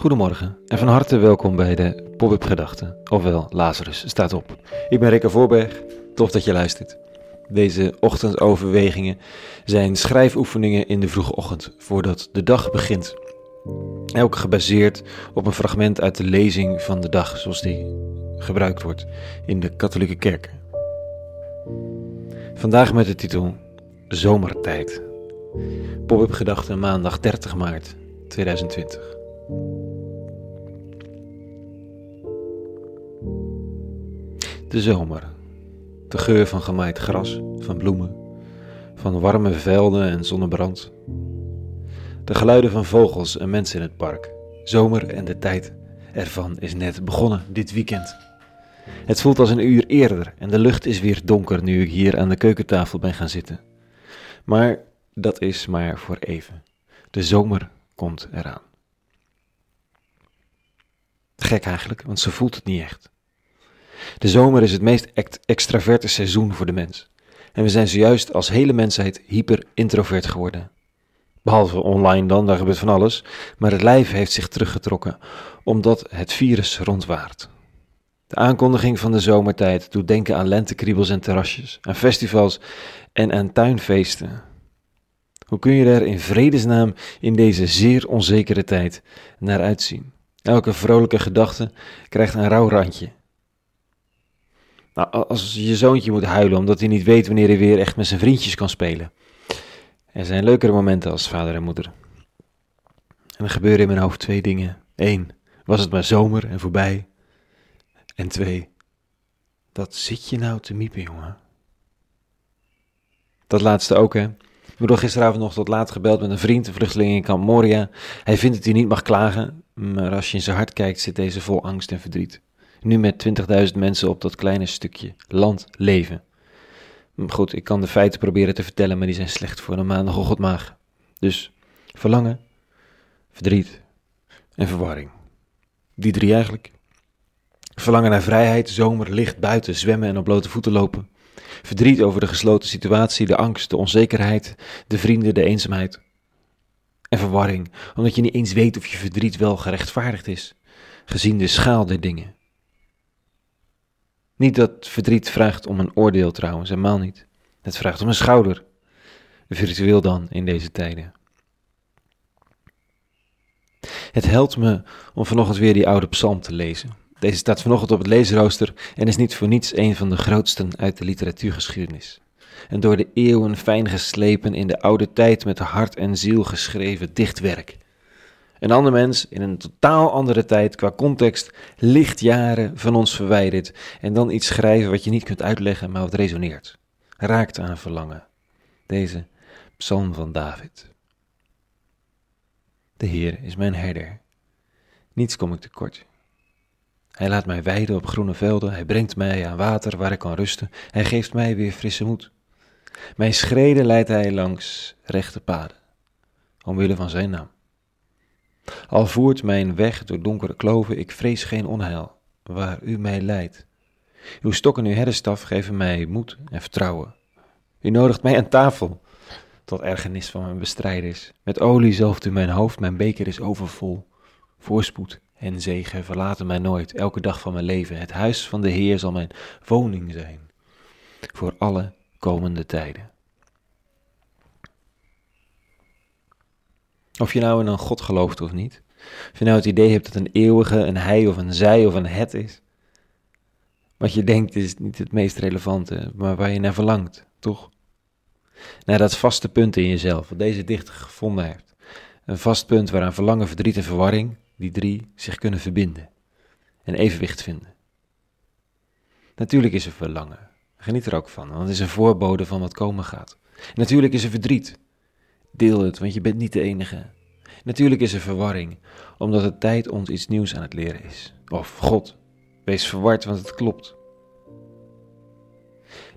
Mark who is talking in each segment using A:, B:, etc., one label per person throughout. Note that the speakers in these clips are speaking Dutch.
A: Goedemorgen en van harte welkom bij de Pop-up Gedachten, ofwel Lazarus staat op. Ik ben Rikke Voorberg, tof dat je luistert. Deze ochtendoverwegingen zijn schrijfoefeningen in de vroege ochtend, voordat de dag begint. Elk gebaseerd op een fragment uit de lezing van de dag, zoals die gebruikt wordt in de katholieke kerk. Vandaag met de titel Zomertijd. Pop-up Gedachten maandag 30 maart 2020. De zomer. De geur van gemaaid gras, van bloemen, van warme velden en zonnebrand. De geluiden van vogels en mensen in het park. Zomer en de tijd ervan is net begonnen dit weekend. Het voelt als een uur eerder en de lucht is weer donker nu ik hier aan de keukentafel ben gaan zitten. Maar dat is maar voor even. De zomer komt eraan. Gek eigenlijk, want ze voelt het niet echt. De zomer is het meest extraverte seizoen voor de mens. En we zijn zojuist als hele mensheid hyper-introvert geworden. Behalve online dan, daar gebeurt van alles. Maar het lijf heeft zich teruggetrokken, omdat het virus rondwaart. De aankondiging van de zomertijd doet denken aan lentekriebels en terrasjes, aan festivals en aan tuinfeesten. Hoe kun je er in vredesnaam in deze zeer onzekere tijd naar uitzien? Elke vrolijke gedachte krijgt een rauw randje. Nou, als je zoontje moet huilen omdat hij niet weet wanneer hij weer echt met zijn vriendjes kan spelen. Er zijn leukere momenten als vader en moeder. En er gebeuren in mijn hoofd twee dingen. Eén, was het maar zomer en voorbij. En twee, dat zit je nou te miepen, jongen. Dat laatste ook, hè. Ik bedoel, gisteravond nog tot laat gebeld met een vriend, een vluchteling in kamp Moria. Hij vindt dat hij niet mag klagen, maar als je in zijn hart kijkt, zit deze vol angst en verdriet. Nu met 20.000 mensen op dat kleine stukje land leven. Goed, ik kan de feiten proberen te vertellen, maar die zijn slecht voor een maandagochtendmaag. Dus verlangen, verdriet en verwarring. Die drie eigenlijk. Verlangen naar vrijheid, zomer, licht, buiten, zwemmen en op blote voeten lopen. Verdriet over de gesloten situatie, de angst, de onzekerheid, de vrienden, de eenzaamheid. En verwarring, omdat je niet eens weet of je verdriet wel gerechtvaardigd is, gezien de schaal der dingen. Niet dat verdriet vraagt om een oordeel trouwens, helemaal niet. Het vraagt om een schouder. Virtueel dan in deze tijden. Het helpt me om vanochtend weer die oude psalm te lezen. Deze staat vanochtend op het leesrooster en is niet voor niets een van de grootsten uit de literatuurgeschiedenis. En door de eeuwen fijn geslepen in de oude tijd met hart en ziel geschreven dichtwerk. Een ander mens in een totaal andere tijd qua context, lichtjaren van ons verwijderd en dan iets schrijven wat je niet kunt uitleggen, maar wat resoneert. Raakt aan verlangen. Deze psalm van David. De Heer is mijn herder. Niets kom ik tekort. Hij laat mij weiden op groene velden, hij brengt mij aan water waar ik kan rusten, hij geeft mij weer frisse moed. Mijn schreden leidt hij langs rechte paden, omwille van zijn naam. Al voert mijn weg door donkere kloven, ik vrees geen onheil, waar u mij leidt. Uw stok en uw herdenstaf geven mij moed en vertrouwen. U nodigt mij aan tafel, tot ergernis van mijn bestrijders. Met olie zalft u mijn hoofd, mijn beker is overvol. Voorspoed en zegen verlaten mij nooit, elke dag van mijn leven. Het huis van de Heer zal mijn woning zijn, voor alle komende tijden. Of je nou in een God gelooft of niet. Of je nou het idee hebt dat een eeuwige een hij of een zij of een het is. Wat je denkt is niet het meest relevante, maar waar je naar verlangt, toch? Naar dat vaste punt in jezelf, wat deze dichter gevonden heeft. Een vast punt waaraan verlangen, verdriet en verwarring, die drie, zich kunnen verbinden. En evenwicht vinden. Natuurlijk is er verlangen. Geniet er ook van, want het is een voorbode van wat komen gaat. natuurlijk is er verdriet. Deel het, want je bent niet de enige. Natuurlijk is er verwarring, omdat de tijd ons iets nieuws aan het leren is. Of God, wees verward, want het klopt.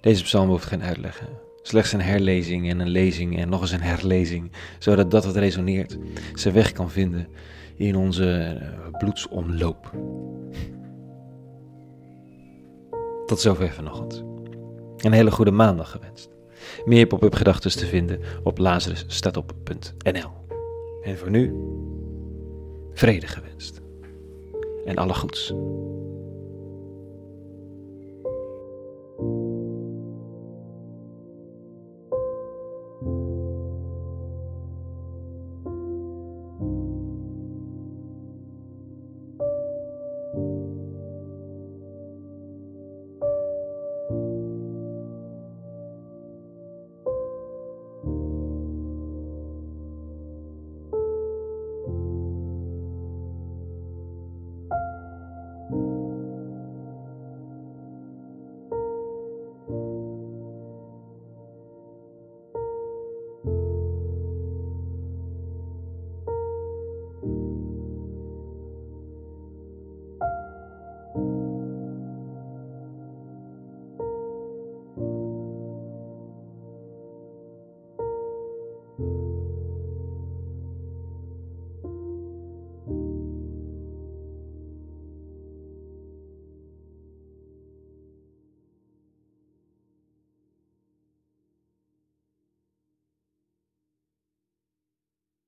A: Deze psalm hoeft geen uitleggen. Slechts een herlezing en een lezing en nog eens een herlezing, zodat dat wat resoneert zijn weg kan vinden in onze eh, bloedsomloop. Tot zover vanochtend. Een hele goede maandag gewenst. Meer pop-up gedachten te vinden op lazarusstatop.nl. En voor nu, vrede gewenst en alle goeds.